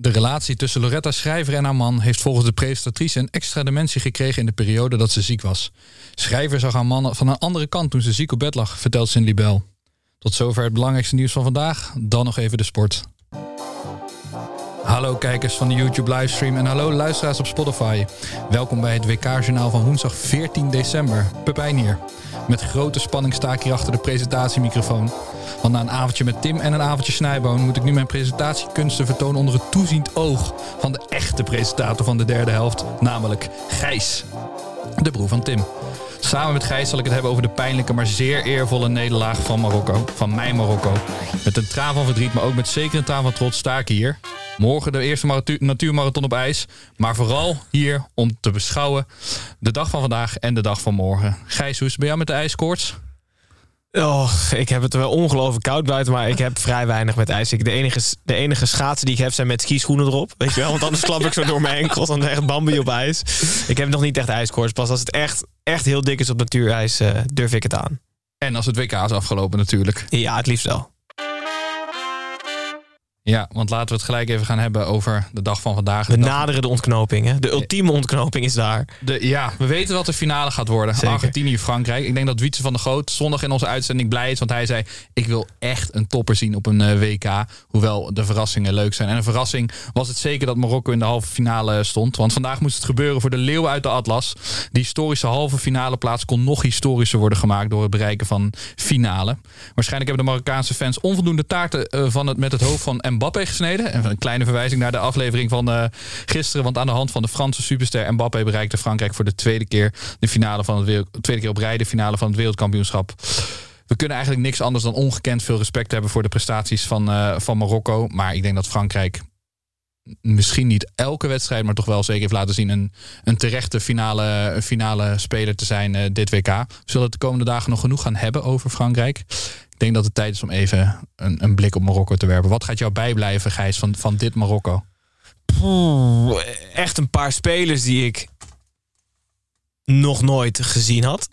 De relatie tussen Loretta Schrijver en haar man heeft volgens de presentatrice een extra dimensie gekregen in de periode dat ze ziek was. Schrijver zag haar man van een andere kant toen ze ziek op bed lag, vertelt Cindy Bell. Tot zover het belangrijkste nieuws van vandaag. Dan nog even de sport. Hallo kijkers van de YouTube livestream en hallo luisteraars op Spotify. Welkom bij het WK-journaal van woensdag 14 december. Pepijn hier. Met grote spanning sta ik hier achter de presentatiemicrofoon. Want na een avondje met Tim en een avondje Snijboon moet ik nu mijn presentatiekunsten vertonen onder het toeziend oog van de echte presentator van de derde helft, namelijk Gijs, de broer van Tim. Samen met Gijs zal ik het hebben over de pijnlijke, maar zeer eervolle nederlaag van Marokko. Van mijn Marokko. Met een traan van verdriet, maar ook met zeker een traan van trots sta ik hier. Morgen de eerste natuurmarathon op ijs. Maar vooral hier om te beschouwen de dag van vandaag en de dag van morgen. Gijs, hoe is het bij jou met de ijskoorts? Oh, ik heb het wel ongelooflijk koud buiten, maar ik heb vrij weinig met ijs. Ik, de, enige, de enige schaatsen die ik heb zijn met skischoenen erop. Weet je wel, want anders klap ik zo door mijn enkels. Dan echt bambi op ijs. Ik heb nog niet echt ijskoorts. Pas als het echt, echt heel dik is op natuurijs, uh, durf ik het aan. En als het WK is afgelopen natuurlijk. Ja, het liefst wel. Ja, want laten we het gelijk even gaan hebben over de dag van vandaag. De, naderen de ontknoping. Hè? De ultieme ontknoping is daar. De, ja, we weten wat de finale gaat worden. Argentinië-Frankrijk. Ik denk dat Wietse van der Groot zondag in onze uitzending blij is. Want hij zei, ik wil echt een topper zien op een eh, WK. Hoewel de verrassingen leuk zijn. En een verrassing was het zeker dat Marokko in de halve finale stond. Want vandaag moest het gebeuren voor de leeuw uit de Atlas. Die historische halve finale plaats kon nog historischer worden gemaakt... door het bereiken van finale. Waarschijnlijk hebben de Marokkaanse fans onvoldoende taarten van het, met het hoofd van Mbappé gesneden. En een kleine verwijzing naar de aflevering van uh, gisteren. Want aan de hand van de Franse superster Mbappé bereikte Frankrijk voor de tweede keer de finale van het wereld, tweede keer op rij de finale van het wereldkampioenschap. We kunnen eigenlijk niks anders dan ongekend veel respect hebben voor de prestaties van, uh, van Marokko. Maar ik denk dat Frankrijk misschien niet elke wedstrijd, maar toch wel zeker heeft laten zien een, een terechte finale, finale speler te zijn uh, dit WK. We zullen het de komende dagen nog genoeg gaan hebben over Frankrijk. Ik denk dat het tijd is om even een, een blik op Marokko te werpen. Wat gaat jou bijblijven, Gijs, van, van dit Marokko? Echt een paar spelers die ik nog nooit gezien had.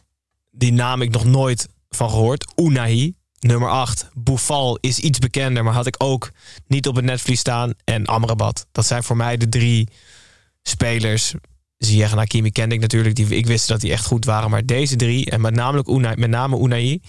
Die naam ik nog nooit van gehoord. Unai, nummer 8. Boufal is iets bekender, maar had ik ook niet op het netvlies staan. En Amrabat. Dat zijn voor mij de drie spelers. Ziyech en Hakimi kende ik natuurlijk. Die, ik wist dat die echt goed waren. Maar deze drie, en met name Unai, met name Unai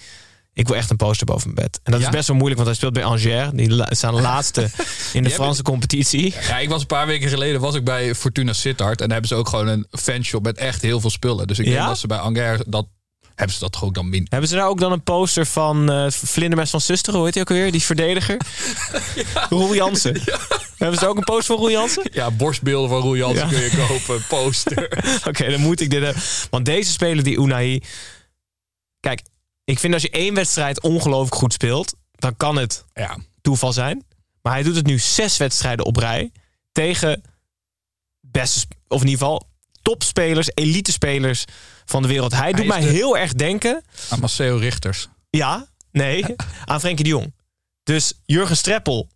ik wil echt een poster boven mijn bed. En dat is best wel moeilijk, want hij speelt bij Angers. Die staan laatste in de Franse competitie. Ja, ik was een paar weken geleden was ik bij Fortuna Sittard. En daar hebben ze ook gewoon een fanshop met echt heel veel spullen. Dus ik denk dat ze bij Angers dat hebben ze dat gewoon dan min. Hebben ze daar ook dan een poster van uh, Vlindermes van Zuster? Hoe heet hij ook weer? Die verdediger? ja. Roel Jansen. Hebben ze ook een poster van Roel Jansen? Ja, borstbeelden van Roel Jansen kun je kopen. Poster. Oké, dan moet ik dit hebben. Want deze speler, die Unai... Kijk, ik vind als je één wedstrijd ongelooflijk goed speelt, dan kan het ja. toeval zijn. Maar hij doet het nu zes wedstrijden op rij tegen beste, of in ieder geval topspelers, elite spelers van de wereld. Hij, doet mij heel erg denken aan Marcelo Richters. Ja, nee, aan Frenkie de Jong. Dus Jurgen Streppel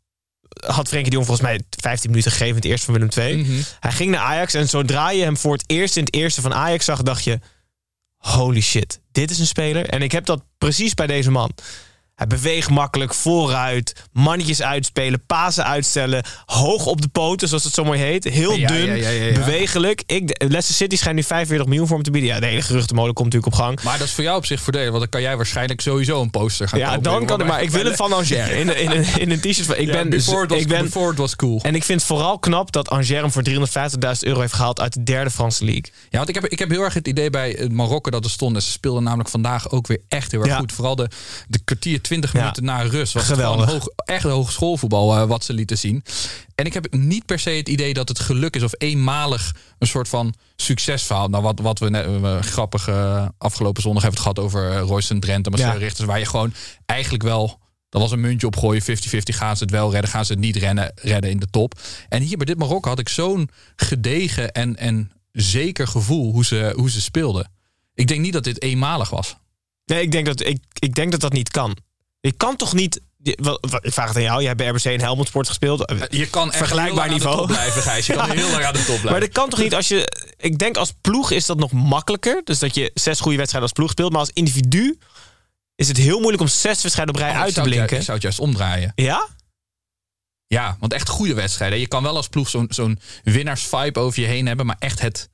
had Frenkie de Jong volgens mij 15 minuten gegeven in het eerste van Willem II. Mhm. Hij ging naar Ajax en zodra je hem voor het eerst in het eerste van Ajax zag, dacht je: holy shit, dit is een speler. En ik heb dat precies bij deze man. Hij beweegt makkelijk vooruit. Mannetjes uitspelen. Pasen uitstellen. Hoog op de poten, zoals het zo mooi heet. Heel Ja, dun. ja, ja, ja, ja. Bewegelijk. Ik, Leicester City schijnt nu 45 miljoen voor hem te bieden. Ja, de hele geruchtenmolen komt natuurlijk op gang. Maar dat is voor jou op zich voordelig, want dan kan jij waarschijnlijk sowieso een poster gaan Ja, kopen. dan kan ik maar. Ik wil hem van Angers. In, in, in, in een t-shirt van... Ik Ja, ben, before, was, ik ben, before was cool. en ik vind het vooral knap dat Angers hem voor 350.000 euro heeft gehaald uit de derde Franse league. Ja, want ik heb, ik heb heel erg het idee bij het Marokko dat er stonden. Ze speelden namelijk vandaag ook weer echt heel erg Ja. goed. Vooral de, de kwartier, 20 Ja. minuten na rust. Was Geweldig. hoog, echt hogeschoolvoetbal eh, wat ze lieten zien. En ik heb niet per se het idee dat het geluk is of eenmalig een soort van succesverhaal. Nou, wat, wat we net eh, grappig eh, afgelopen zondag hebben het gehad over uh, Royce en Drenthe, Marcel Ja. Richters, waar je gewoon eigenlijk wel. Dat was een muntje opgooien, 50-50. Gaan ze het wel redden, gaan ze het niet rennen, redden in de top. En hier bij dit Marokko had ik zo'n gedegen en, en zeker gevoel hoe ze, hoe ze speelden. Ik denk niet dat dit eenmalig was. Nee, ik denk dat, ik, ik denk dat dat niet kan. Je kan toch niet... Ik vraag het aan jou. Jij hebt bij RBC in Helmond Sport gespeeld. Eh, Je kan echt Vergelijkbaar niveau. aan de top blijven, Gijs. Je kan heel lang aan de top blijven. Maar dat kan toch niet als je... Ik denk als ploeg is dat nog makkelijker. Dus dat je zes goede wedstrijden als ploeg speelt. Maar als individu is het heel moeilijk om zes wedstrijden op rij Oh, uit te ju- blinken. Ik zou het juist omdraaien. Ja? Ja, want echt goede wedstrijden. Je kan wel als ploeg zo'n zo'n winnaarsvibe over je heen hebben. Maar echt het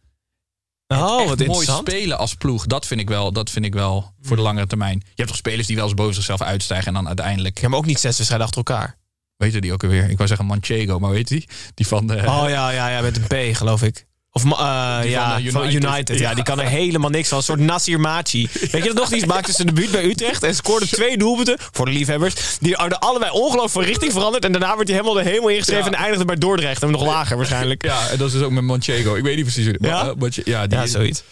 Oh, echt wat mooi spelen als ploeg. Dat vind ik wel, dat vind ik wel voor de langere termijn. Je hebt toch spelers die wel eens boven zichzelf uitstijgen. En dan uiteindelijk, Ja, maar ook niet zes wedstrijden achter elkaar. weet je die ook alweer? Ik wou zeggen Manchego, maar weet je die? Die van de... Oh ja, ja, ja, met een P, geloof ik. Of eh, ja, van, eh, van United. Ja, Ja. die kan er helemaal niks van. Een soort Nasir Machi. Weet je dat nog? Die maakte zijn debuut bij Utrecht en scoorde twee doelpunten voor de liefhebbers. Die hadden allebei ongelooflijk van richting veranderd. En daarna werd hij helemaal de hemel ingeschreven Ja. en eindigde bij Dordrecht. En nog lager waarschijnlijk. Ja, en dat is dus ook met Manchego. Ik weet niet precies Ja? maar, eh, ja, die, Ja, zoiets.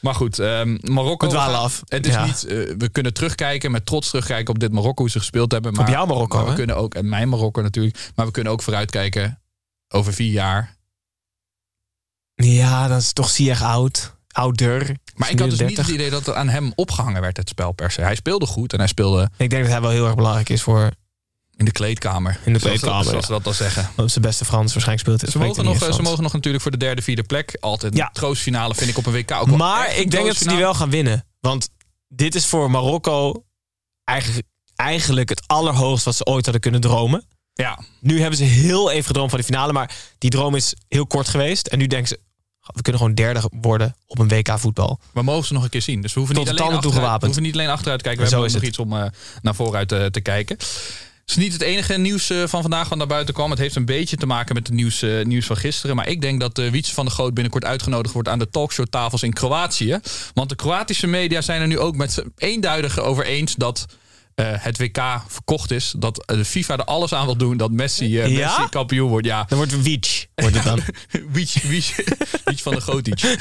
Maar goed, ehm, Marokko. Gaat- af. Het is Ja. niet. we kunnen terugkijken, met trots terugkijken op dit Marokko, hoe ze gespeeld hebben. Maar, jouw Marokko, maar we hè? kunnen ook, en mijn Marokko natuurlijk. Maar we kunnen ook vooruitkijken over vier jaar. Ja, dan is toch Ziyech oud. Ouder. Maar ik had dus niet 30. het idee dat er aan hem opgehangen werd, het spel per se. Hij speelde goed en hij speelde Ik denk dat hij wel heel erg belangrijk is voor in de kleedkamer. In de kleedkamer, Zoals ze dat dan zeggen. op zijn beste Frans. Waarschijnlijk speelt het. Ze mogen, nog, ze mogen nog natuurlijk voor de derde, vierde plek. Altijd Ja. troostfinale vind ik op een WK ook Maar ik denk dat ze die wel gaan winnen. Want dit is voor Marokko eigenlijk, eigenlijk het allerhoogst wat ze ooit hadden kunnen dromen. Ja, Nu hebben ze heel even gedroomd van de finale, maar die droom is heel kort geweest. En nu denken ze, we kunnen gewoon derde worden op een WK voetbal. we mogen ze nog een keer zien. Dus we hoeven, Tot niet de alleen, achteruit, we hoeven niet alleen achteruit te kijken. We hebben ook nog iets om eh, naar vooruit te, te kijken. Het is niet het enige nieuws eh, van vandaag wat naar buiten kwam. Het heeft een beetje te maken met het nieuws, eh, nieuws van gisteren. Maar ik denk dat uh, Wietse van der Goot binnenkort uitgenodigd wordt aan de talkshowtafels in Kroatië. Want de Kroatische media zijn er nu ook met z'n eenduidig over eens dat eh, het WK verkocht is. Dat eh, de FIFA er alles aan wil doen dat Messi, eh, Ja? Messi kampioen wordt. Ja, Dan wordt Wiec, wordt het dan. Wiets van de Gotic.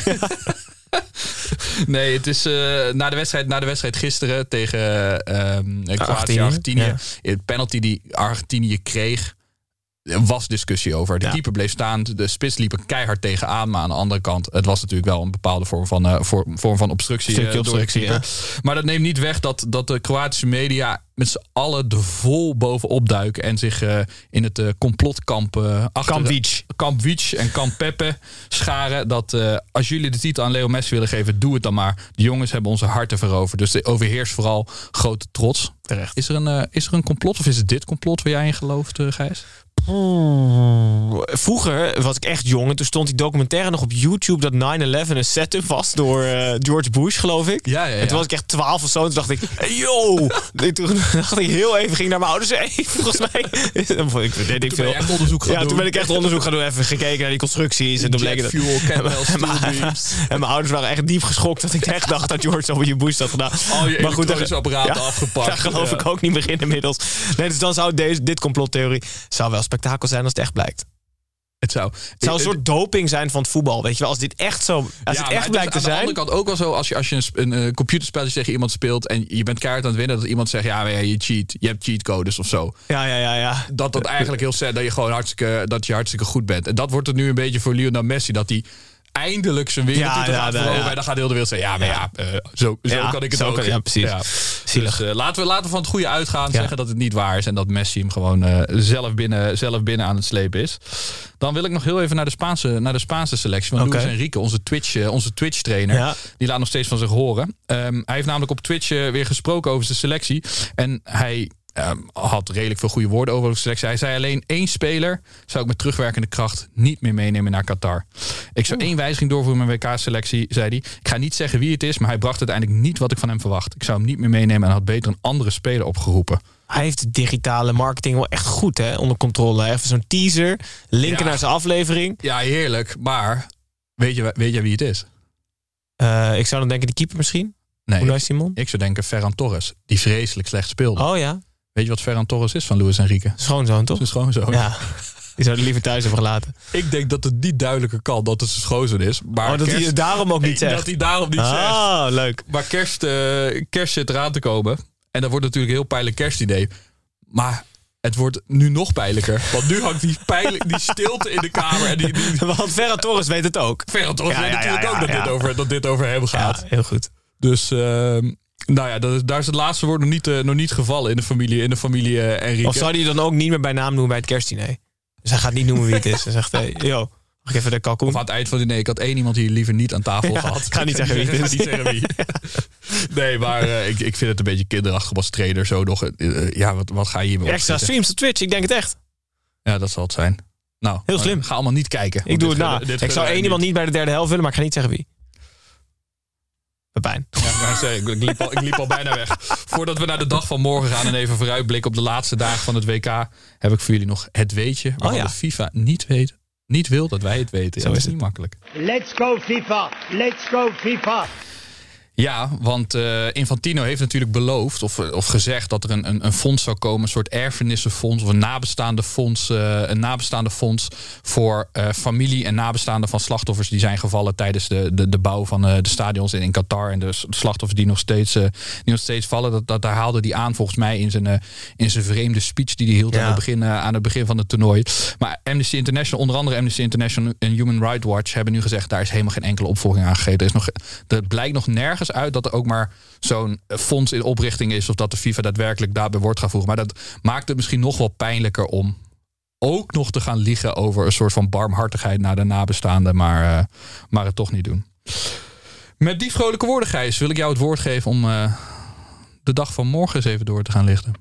Nee, het is eh, na, de wedstrijd, na de wedstrijd gisteren tegen ehm Kroatië, Argentinië, Argentinië. ja. De penalty die Argentinië kreeg, was discussie over. De Ja. keeper bleef staan, de spits liep er keihard tegenaan. Maar aan de andere kant, het was natuurlijk wel een bepaalde vorm van, voor- vorm van obstructie. Eh, door de obstructie. Maar dat neemt niet weg dat, dat de Kroatische media met z'n allen er vol bovenop duiken. En zich eh, in het complotkamp achter Kamp de-. Kamp en Kamp Peppe scharen. Dat als jullie de titel aan Leo Messi willen geven, doe het dan maar. De jongens hebben onze harten veroverd. Dus er overheerst vooral grote trots. Terecht. Is er een, is er een complot of is het dit complot waar jij in gelooft, Gijs? Vroeger was ik echt jong en toen stond die documentaire nog op YouTube dat 9-11 een setup was door eh, George Bush, geloof ik. Ja, ja, ja. En toen was ik echt 12 of zo. En toen dacht ik, hey, yo! En toen dacht ik heel even, ging naar mijn ouders. Hey, volgens mij. Ik, weet ik Toen ben echt onderzoek gaan ja, toen ben ik echt onderzoek gaan doen. Even gekeken naar die constructies. En toen bleek het. fuel, Campbell en, mijn, beams. en mijn ouders waren echt diep geschokt dat ik echt dacht dat George W. Bush dat gedaan. Al je elektronische daar- apparaten afgepakt. Daar geloof ik ook niet meer in inmiddels. Nee, dus dan zou deze, dit complottheorie zou wel spektakel zijn als het echt blijkt. Het zou. Het zou een soort doping zijn van het voetbal. Weet je wel, als dit echt zo. Als Ja, het echt blijkt te aan de zijn. andere kant ook wel zo, als je, als je een, een, eh, computerspelletje tegen iemand speelt en je bent keihard aan het winnen, dat iemand zegt, ja, je cheat, je hebt cheatcodes of zo. Ja, ja, ja, ja. Dat dat eigenlijk heel sad dat je gewoon hartstikke, dat je hartstikke goed bent. En dat wordt het nu een beetje voor Lionel Messi, dat hij eindelijk zijn wereldtitel Ja, ja, ja, ja. En dan gaat heel de wereld zeggen, ja, maar ja, eh, zo, zo kan ik het ook. kan- ja, precies. Zielig. Dus eh, laten, we, laten we van het goede uitgaan, zeggen dat het niet waar is en dat Messi hem gewoon eh, zelf, binnen, zelf binnen aan het slepen is. Dan wil ik nog heel even naar de Spaanse, naar de Spaanse selectie. Want Oké. Luis Enrique, onze Twitch, onze Twitch trainer, die laat nog steeds van zich horen. Ehm, hij heeft namelijk op Twitch weer gesproken over zijn selectie. En hij ehm, had redelijk veel goede woorden over de selectie. Hij zei alleen één speler zou ik met terugwerkende kracht niet meer meenemen naar Qatar. Ik zou één wijziging doorvoeren met mijn WK-selectie, zei hij. Ik ga niet zeggen wie het is, maar hij bracht uiteindelijk niet wat ik van hem verwacht. Ik zou hem niet meer meenemen en had beter een andere speler opgeroepen. Hij heeft digitale marketing wel echt goed hè, onder controle. Even zo'n teaser, linken Ja. naar zijn aflevering. Ja, heerlijk. Maar weet je, weet je wie het is? Eh, ik zou dan denken, de keeper misschien? Nee, Simon? ik zou denken Ferran Torres, die vreselijk slecht speelde. Oh ja, Weet je wat Ferran Torres is van Luis Enrique? schoonzoon toch? Zijn schoonzoon. Ja, die zou er liever thuis hebben gelaten. Ik denk dat het niet duidelijker kan dat het zijn schoonzoon is. Maar Oh, dat hij het daarom ook niet zegt. Dat hij daarom niet zegt. Ah, leuk. Maar kerst, eh, kerst zit eraan te komen. En dat wordt natuurlijk een heel pijnlijk kerstidee. Maar het wordt nu nog pijnlijker. Want nu hangt die, pijnlijk, die stilte in de kamer. En die, die Want Ferran Torres weet het ook. Ferran Torres Ja, weet ja, natuurlijk ja, ook dat. Dit over, dat dit over hem gaat. Ja, heel goed. Dus ehm, nou ja, dat is, daar is het laatste woord nog niet, eh, nog niet gevallen in de familie, in de familie eh, Enrique. Of zou hij dan ook niet meer bij naam noemen bij het kerstdiner? Dus hij gaat niet noemen wie het is. Hij zegt, hey, yo, mag ik even de kalkoen? Of aan het eind van die nee, ik had één iemand hier liever niet aan tafel Ja, gehad. ik ga niet zeggen wie het Ik ga is. niet zeggen wie. Nee, maar eh, ik, ik vind het een beetje kinderachtig als trainer zo nog. eh, eh, ja, wat, wat ga je hiermee Extra streams op Twitch, ik denk het echt. Ja, dat zal het zijn. Nou, Heel slim. Ga allemaal niet kijken. Ik doe het na. Ik zou één iemand niet bij de derde helft willen, maar ik ga niet zeggen wie. Pepijn. Ja, ik, ik, liep al, ik liep al bijna weg. Voordat we naar de dag van morgen gaan en even vooruitblikken op de laatste dagen van het WK, heb ik voor jullie nog het weetje. Waarvan Oh ja. de FIFA niet weet, niet wil dat wij het weten. Zo Ja, dat is is niet makkelijk. Let's go FIFA! Let's go FIFA! Ja, want eh, Infantino heeft natuurlijk beloofd of, of gezegd dat er een, een, een fonds zou komen, een soort erfenissenfonds of een nabestaande fonds, eh, een nabestaande fonds voor eh, familie en nabestaanden van slachtoffers die zijn gevallen tijdens de, de, de bouw van eh, de stadions in, in Qatar en de slachtoffers die nog steeds, eh, die nog steeds vallen. Dat, dat daar haalde hij aan volgens mij in zijn, eh, in zijn vreemde speech die hij hield Ja. aan, het begin, eh, aan het begin van het toernooi. Maar Amnesty International, onder andere Amnesty International en Human Rights Watch hebben nu gezegd daar is helemaal geen enkele opvolging aan gegeven. Er, is nog, er blijkt nog nergens uit dat er ook maar zo'n fonds in oprichting is of dat de FIFA daadwerkelijk daarbij wordt gaan voegen. Maar dat maakt het misschien nog wel pijnlijker om ook nog te gaan liegen over een soort van barmhartigheid naar de nabestaanden, maar, eh, maar het toch niet doen. Met die vrolijke woorden, Gijs, wil ik jou het woord geven om eh, de dag van morgen eens even door te gaan lichten.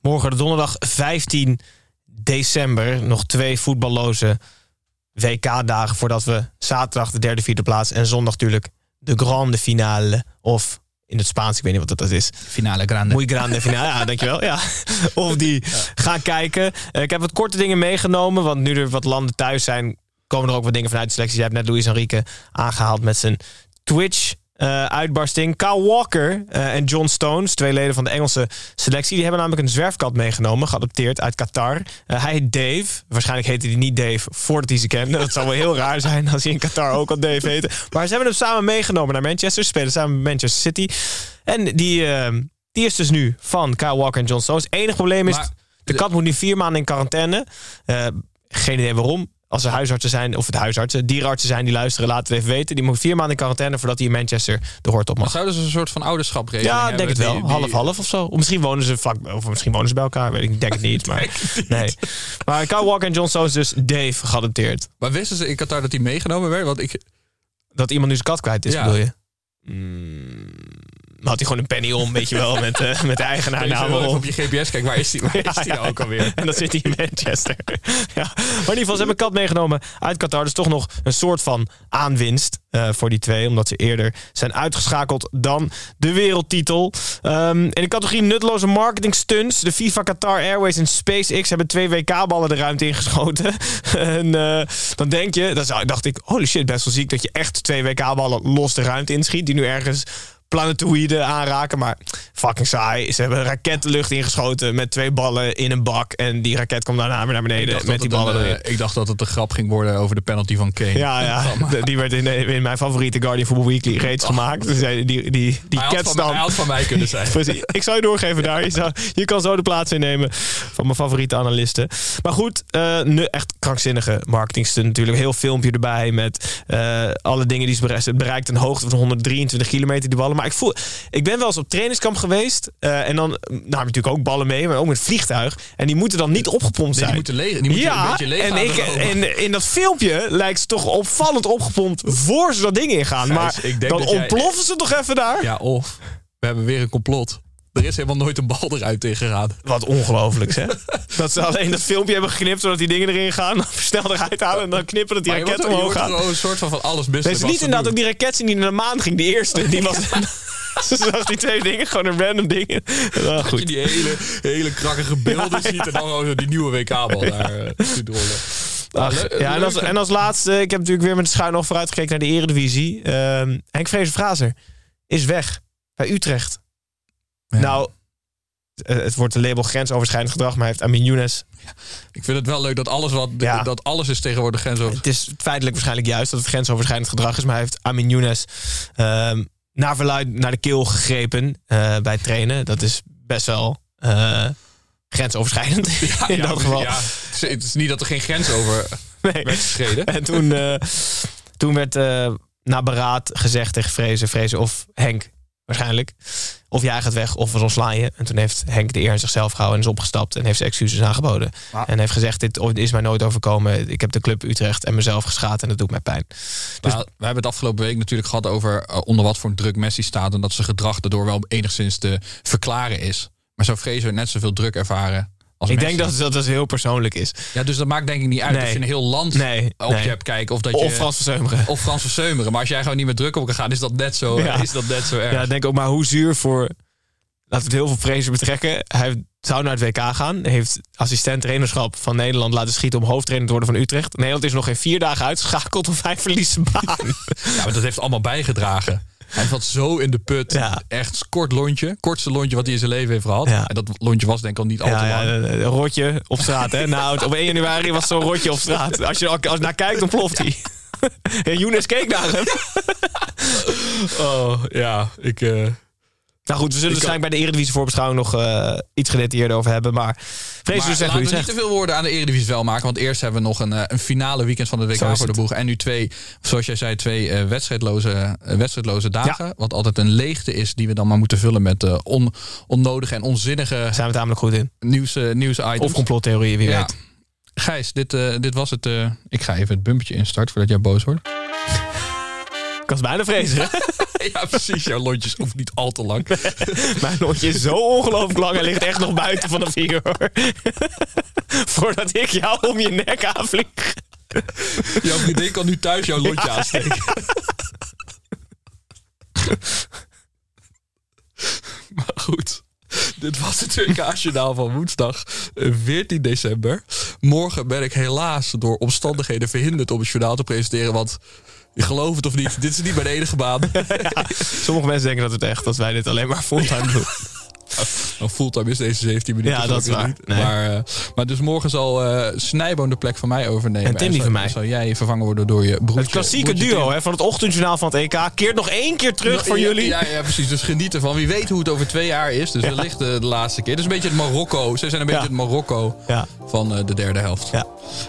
Morgen de donderdag 15 december. Nog twee voetballoze WK-dagen voordat we zaterdag de derde, vierde plaats en zondag natuurlijk de grande finale. Of in het Spaans, ik weet niet wat dat is. Finale grande. Muy grande finale, ja, dankjewel. Ja. Of die gaan kijken. Eh, ik heb wat korte dingen meegenomen, want nu er wat landen thuis zijn, komen er ook wat dingen vanuit de selectie. Jij hebt net Luis Enrique aangehaald met zijn Twitch. Eh, uitbarsting. Kyle Walker eh, en John Stones, twee leden van de Engelse selectie, die hebben namelijk een zwerfkat meegenomen, geadopteerd uit Qatar. Eh, hij heet Dave. Waarschijnlijk heette hij niet Dave voordat hij ze kende. Dat zou wel heel raar zijn als hij in Qatar ook al Dave heette. Maar ze hebben hem samen meegenomen naar Manchester, spelen samen met Manchester City. En die, die is dus nu van Kyle Walker en John Stones. Het enige probleem is, Maar- de kat moet nu vier maanden in quarantaine. Geen idee waarom. Als er huisartsen zijn, of het huisartsen, dierenartsen zijn die luisteren, laten het even weten. Die moet vier maanden in quarantaine voordat hij in Manchester de hoort op mag. zouden ze een soort van ouderschapregeling Ja, ik denk het wel. die- die- Half-half of zo. Of misschien wonen ze vlak, of misschien wonen ze bij elkaar. Weet ik, ik denk het niet. Maar, nee. maar Kyle Walker en John Stones dus Dave geadopteerd. Maar wisten ze in Qatar dat die meegenomen werd? Want ik, Dat iemand nu zijn kat kwijt is, Ja. bedoel je? Mm, had hij gewoon een penny om, weet je wel, met, eh, met de eigenaar erop. op je GPS kijken, waar is die, waar is die nou ook alweer? En dan zit hij in Manchester. ja. Maar in ieder geval, ze hebben een kat meegenomen uit Qatar. Dus toch nog een soort van aanwinst eh, voor die twee. Omdat ze eerder zijn uitgeschakeld dan de wereldtitel. Ehm, in de categorie nutteloze marketing stunts. De FIFA Qatar Airways en SpaceX hebben twee WK-ballen de ruimte ingeschoten. en eh, dan denk je, dan dacht ik, holy shit, best wel ziek dat je echt twee WK-ballen los de ruimte inschiet. Die nu ergens planetoïden aanraken. Maar fucking saai. Ze hebben een raket de lucht ingeschoten met twee ballen in een bak. En die raket komt daarna weer naar beneden met die ballen een, erin. eh, ik dacht dat het een grap ging worden over de penalty van Kane. Ja, ja. Die werd in, in mijn favoriete Guardian Football Weekly reeds gemaakt. Dus die, die, die, die van, had van mij kunnen zijn. Precies. Ik zou je doorgeven daar. Je, zou, je kan zo de plaats innemen van mijn favoriete analisten. Maar goed, eh, nu echt krankzinnige marketingstunt natuurlijk. Heel filmpje erbij met eh, alle dingen die ze bereikt. Het bereikt een hoogte van 123 kilometer die ballen. Maar ik voel, ik ben wel eens op trainingskamp geweest. eh, en dan nou, natuurlijk ook ballen mee, maar ook met vliegtuig. En die moeten dan niet opgepompt Nee, zijn. die moeten leeg, die moeten een ja, beetje leeg en, ik, en in dat filmpje lijkt ze toch opvallend opgepompt voor ze dat ding ingaan. Maar dan jij- ontploffen ze toch even daar? Ja, of we hebben weer een complot. Er is helemaal nooit een bal eruit tegen. Wat ongelooflijk, hè? dat ze alleen dat filmpje hebben geknipt zodat die dingen erin gaan. Dan snel eruit halen en dan knippen dat die Maar raket omhoog gaat. een soort van van alles missen. ze liet inderdaad ook die raket die naar de maan ging. Die eerste, die was... Ze zag die twee dingen, gewoon een random dingen. Wel Dat je goed. die hele, hele krakkige beelden ziet en dan gewoon die nieuwe WK-bal daar eh. Ach, le- ja, en, als, en als laatste, ik heb natuurlijk weer met de schuin nog vooruit gekeken naar de eredivisie. Ehm Henk Vrezen-Frazer is weg bij Utrecht. Ja. Nou, eh, het wordt een label grensoverschrijdend gedrag, maar hij heeft Amin Younes. Ik vind het wel leuk dat alles, wat, Ja. dat alles is tegenwoordig grensover. Het is feitelijk waarschijnlijk juist dat het grensoverschrijdend gedrag is, maar hij heeft Amin Younes ehm, naar verluid naar de keel gegrepen eh, bij trainen. Dat is best wel eh, grensoverschrijdend in dat geval. het, is, niet dat er geen grens over Nee. werd geschreden. En toen, toen werd na beraad gezegd tegen Vrezen, Vrezen of Henk waarschijnlijk, of jij gaat weg of we ontslaan je. En toen heeft Henk de eer aan zichzelf gehouden en is opgestapt en heeft zijn excuses aangeboden. En heeft gezegd, dit is mij nooit overkomen. Ik heb de club Utrecht en mezelf geschaad en dat doet mij pijn. Dus, we hebben het afgelopen week natuurlijk gehad over eh, onder wat voor druk Messi staat. En dat zijn gedrag daardoor wel enigszins te verklaren is. Maar zou Fraser net zoveel druk ervaren als Ik denk dat dat, dat heel persoonlijk is. Ja, dus dat maakt denk ik niet uit Nee. of je een heel land Nee, op nee. je hebt kijken. Of, dat je, Of Frans van Zeumeren. Of Frans Verseumeren. Maar als jij gewoon niet meer druk op kan gaan, is dat net zo, Ja. is dat net zo erg. Ja, ik denk ook maar hoe zuur voor. Laten we het heel veel Fraser betrekken. Hij zou naar het WK gaan. Heeft assistent trainerschap van Nederland laten schieten om hoofdtrainer te worden van Utrecht. Nederland is nog geen vier dagen uitgeschakeld of hij verliest zijn baan. Ja, maar dat heeft allemaal bijgedragen. Hij zat zo in de put. Ja. Echt kort lontje. Kortste lontje wat hij in zijn leven heeft gehad. Ja. En dat lontje was denk ik al niet al te lang. een rotje op straat. Hè? Nou, op 1 januari was zo'n rotje op straat. Als je als je naar kijkt, dan ploft hij. En Younes keek naar hem. Oh, ja. Ik, eh, Nou goed, we zullen waarschijnlijk bij de Eredivisie voorbeschouwing nog eh, iets gedetailleerder over hebben. Maar vrees dus laten zeggen we niet te veel woorden aan de Eredivisie wel maken. Want eerst hebben we nog een, eh, een finale weekend van de WK voor de boeg. En nu twee, zoals jij zei, twee eh, wedstrijdloze, wedstrijdloze dagen. Wat altijd een leegte is die we dan maar moeten vullen met on, onnodige en onzinnige Daar zijn we tamelijk goed in. nieuws, eh, nieuwsitems. Of complottheorieën, wie Ja. weet. Gijs, dit, dit was het. ik ga even het bumpetje instarten voordat jij boos wordt. Was bijna vrezen. ja, precies. Jouw lontjes hoeft niet al te lang. Mijn lontje is zo ongelooflijk lang. Hij ligt echt nog buiten van de hoor. Voordat ik jou om je nek aanvlieg. Jouw vriendin kan nu thuis jouw lontje Ja. aansteken. maar goed. Dit was het WK-journaal van woensdag eh, 14 december. Morgen ben ik helaas door omstandigheden verhinderd om het journaal te presenteren. Want je gelooft het of niet, dit is niet mijn enige baan. Sommige mensen denken dat het echt, dat wij dit alleen maar fulltime doen. Nou, fulltime is deze 17 minuten. Ja, dat is waar. niet. Nee. Maar, eh, maar dus morgen zal eh Snijboon de plek van mij overnemen. En Tim die zal- van mij. Zal jij vervangen worden door je broertje. Het klassieke broertje duo hè, van het ochtendjournaal van het EK. Keert nog één keer terug voor Ja, jullie. Ja, ja, precies. Dus geniet ervan. Wie weet hoe het over twee jaar is. Dus wellicht de, de laatste keer. Is een beetje het Marokko. Ze zijn een beetje het Marokko Ja. van eh, de derde helft. Ja.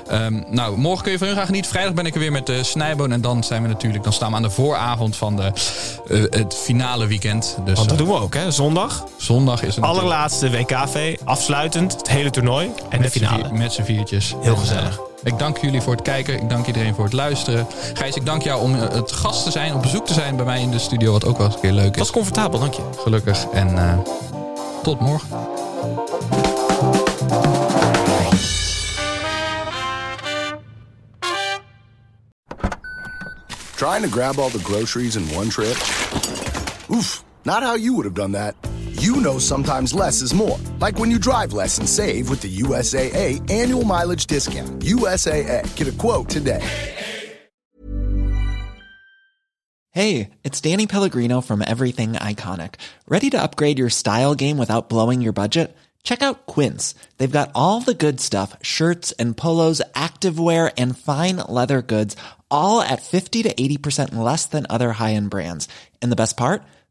Ehm, nou, morgen kun je van hun gaan genieten. Vrijdag ben ik er weer met de Snijboon. En dan zijn we natuurlijk, dan staan we aan de vooravond van de, het finale weekend. Dus Want dat doen we ook, hè? Zondag. zondag is het Allerlaatste WKV. Afsluitend. Het hele toernooi. En de met finale. vier- met z'n viertjes. Heel gezellig. ik dank jullie voor het kijken. Ik dank iedereen voor het luisteren. Gijs, ik dank jou om eh, het gast te zijn, op bezoek te zijn bij mij in de studio. Wat ook wel eens een keer leuk Het is. was comfortabel, dank je. Gelukkig. En eh, tot morgen. Trying to grab all the groceries in one trip? Oof, not how you would have done that. You know sometimes less is more. Like when you drive less and save with the USAA annual mileage discount. USAA, get a quote today. Hey, it's Danny Pellegrino from Everything Iconic. Ready to upgrade your style game without blowing your budget? Check out Quince. They've got all the good stuff shirts and polos, activewear, and fine leather goods, all at 50 to 80% less than other high end brands. And the best part?